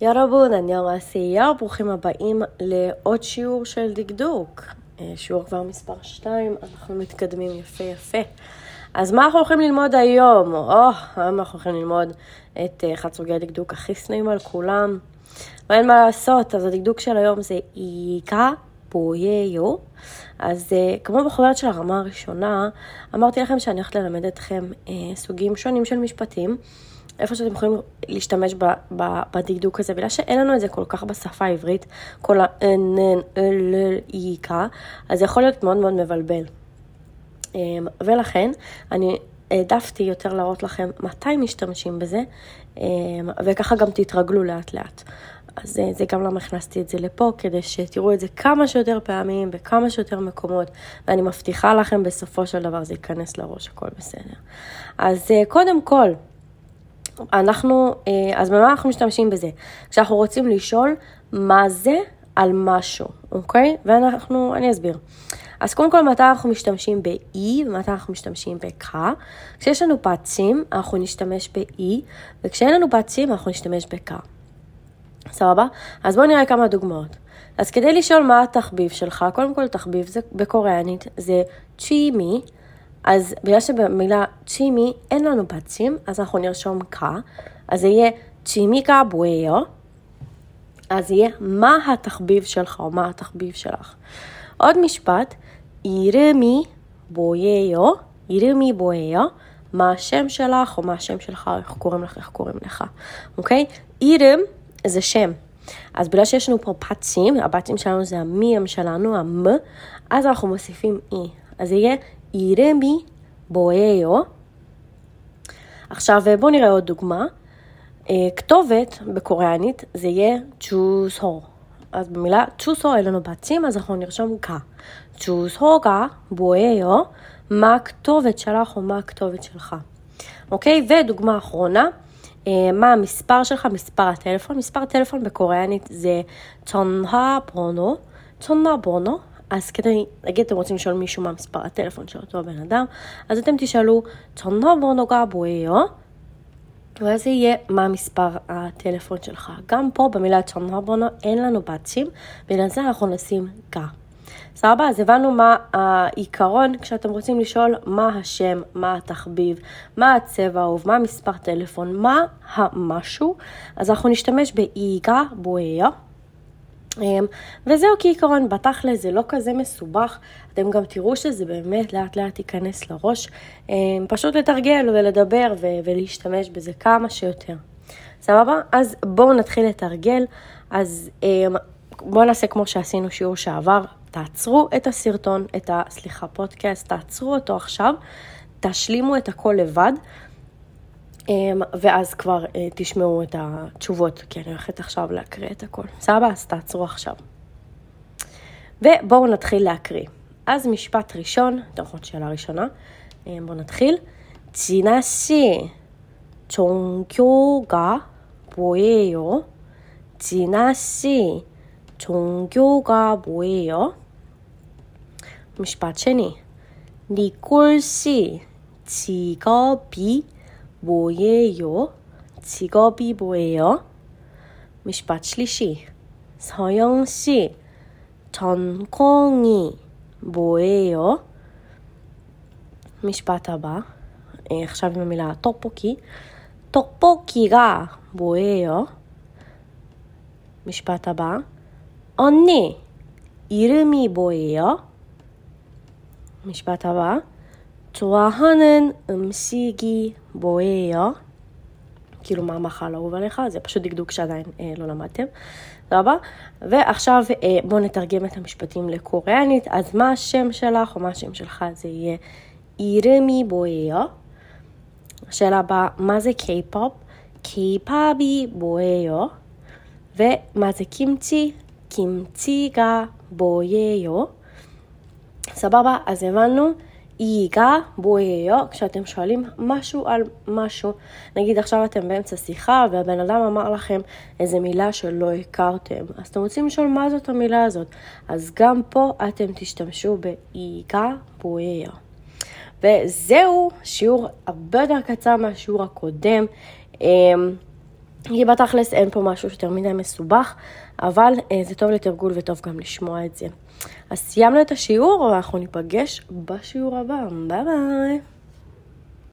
ירבון, אניונגסיה, ברוכים הבאים לעוד שיעור של דקדוק. אה, שיעור כבר מספר 2, אנחנו מתקדמים יפה יפה. אז מה אנחנו הולכים ללמוד היום? או, oh, היום אנחנו הולכים ללמוד את אה, אחד סוגי הדקדוק הכי שנואים על כולם. ואין מה לעשות, אז הדקדוק של היום זה איקה פוייו. אז אה, כמו בחוברת של הרמה הראשונה, אמרתי לכם שאני הולכת ללמד אתכם סוגים שונים של משפטים. איפה שאתם יכולים להשתמש בדקדוק הזה, בגלל שאין לנו את זה כל כך בשפה העברית, כל ה-נ, ל, איקה, אז זה יכול להיות מאוד מאוד מבלבל. אמ, ולכן, אני העדפתי יותר להראות לכם מתי משתמשים בזה, אמ, וככה גם תתרגלו לאט לאט. אז אה, זה גם למה הכנסתי את זה לפה, כדי שתראו את זה כמה שיותר פעמים, בכמה שיותר מקומות, ואני מבטיחה לכם, בסופו של דבר זה ייכנס לראש, הכל בסדר. אז אה, קודם כל, אנחנו, אה, אז במה אנחנו משתמשים בזה? כשאנחנו רוצים לשאול מה זה על משהו, אוקיי? ואנחנו, אני אסביר. אז קודם כל, מתי אנחנו משתמשים ב-E ומתי אנחנו משתמשים ב-K? כשיש לנו פאצים, אנחנו נשתמש ב-E, וכשאין לנו פאצים, אנחנו נשתמש ב-K. סבבה? אז בואו נראה כמה דוגמאות. אז כדי לשאול מה התחביב שלך, קודם כל תחביב זה בקוריאנית, זה צ'ימי, אז בגלל שבמילה צ'ימי אין לנו פצים, אז אנחנו נרשום קה, אז זה יהיה צ'ימיקה בואיו, אז יהיה מה התחביב שלך או מה התחביב שלך. עוד משפט, אירמי בואיו, אירמי בואיו, מה השם שלך או מה השם שלך, איך קוראים לך, איך קוראים לך, אוקיי? אירם זה שם. אז בגלל שיש לנו פה פצים, הבצים שלנו זה המי שלנו, המ, אז אנחנו מוסיפים אי. אז יהיה 이름이 뭐예요? עכשיו אה, בואו נראה עוד דוגמה. אה, כתובת בקוריאנית זה יהיה צ'וסו. אז במילה צ'וסו אין לנו בתים, אז אנחנו נרשום כה. צ'וסוגה בואיו, מה הכתובת שלך או מה הכתובת שלך. אוקיי, ודוגמה אחרונה, אה, מה המספר שלך, מספר הטלפון. מספר הטלפון בקוריאנית זה צונהה בונו. צונהה בונו, אז כדי, נגיד אתם רוצים לשאול מישהו מה מספר הטלפון של אותו הבן אדם, אז אתם תשאלו, צ'ונובונוגה בואיו, ואז זה יהיה מה מספר הטלפון שלך. גם פה במילה צ'ונובונו אין לנו בצ'ים, בגלל זה אנחנו נשים גה. סבבה? אז הבנו מה העיקרון כשאתם רוצים לשאול מה השם, מה התחביב, מה הצבע האהוב, מה מספר טלפון, מה המשהו, אז אנחנו נשתמש באיגה בואיה. אמ, וזהו כעיקרון, בתכל'ס זה לא כזה מסובך, אתם גם תראו שזה באמת לאט לאט ייכנס לראש, אמ, פשוט לתרגל ולדבר ולהשתמש בזה כמה שיותר. סבבה? אז בואו נתחיל לתרגל, אז אמ, בואו נעשה כמו שעשינו שיעור שעבר, תעצרו את הסרטון, את ה... סליחה, פודקאסט, תעצרו אותו עכשיו, תשלימו את הכל לבד. אמ, ואז כבר אה, תשמעו את התשובות, כי אני הולכת עכשיו להקריא את הכל. סבבה? אז תעצרו עכשיו. ובואו נתחיל להקריא. אז משפט ראשון, אתם יכולים שאלה ראשונה, אמ, בואו נתחיל. 진아 씨, 종교가 뭐예요? 진아 씨, 종교가 뭐예요? משפט שני. 니콜 씨, 직업이 뭐예요? 직업이 뭐예요? משפט שלישי. 서영 씨, 전공이 뭐예요? משפט הבא. עכשיו עם המילה טוקפוקי. 떡볶이가 뭐예요? משפט הבא. 언니, 이름이 뭐예요? משפט הבא. 좋아하는 음식이 뭐예요? כאילו מה המאכל אהוב עליך, זה פשוט דקדוק שעדיין אה, לא למדתם, סבבה? ועכשיו אה, בואו נתרגם את המשפטים לקוריאנית, אז מה השם שלך או מה השם שלך זה יהיה אירמי בואיו. השאלה הבאה, מה זה קיי-פופ? קיי-פאבי בואיו. ומה זה קימצ'י? קימצ'יגה בואיו. סבבה? אז הבנו. איגה בואיו, כשאתם שואלים משהו על משהו. נגיד עכשיו אתם באמצע שיחה והבן אדם אמר לכם איזה מילה שלא הכרתם, אז אתם רוצים לשאול מה זאת המילה הזאת. אז גם פה אתם תשתמשו באיגה בואיו. וזהו שיעור הרבה יותר קצר מהשיעור הקודם. כי בתכלס אין פה משהו יותר מדי מסובך, אבל אה, זה טוב לתרגול וטוב גם לשמוע את זה. אז סיימנו את השיעור, ואנחנו ניפגש בשיעור הבא. ביי ביי.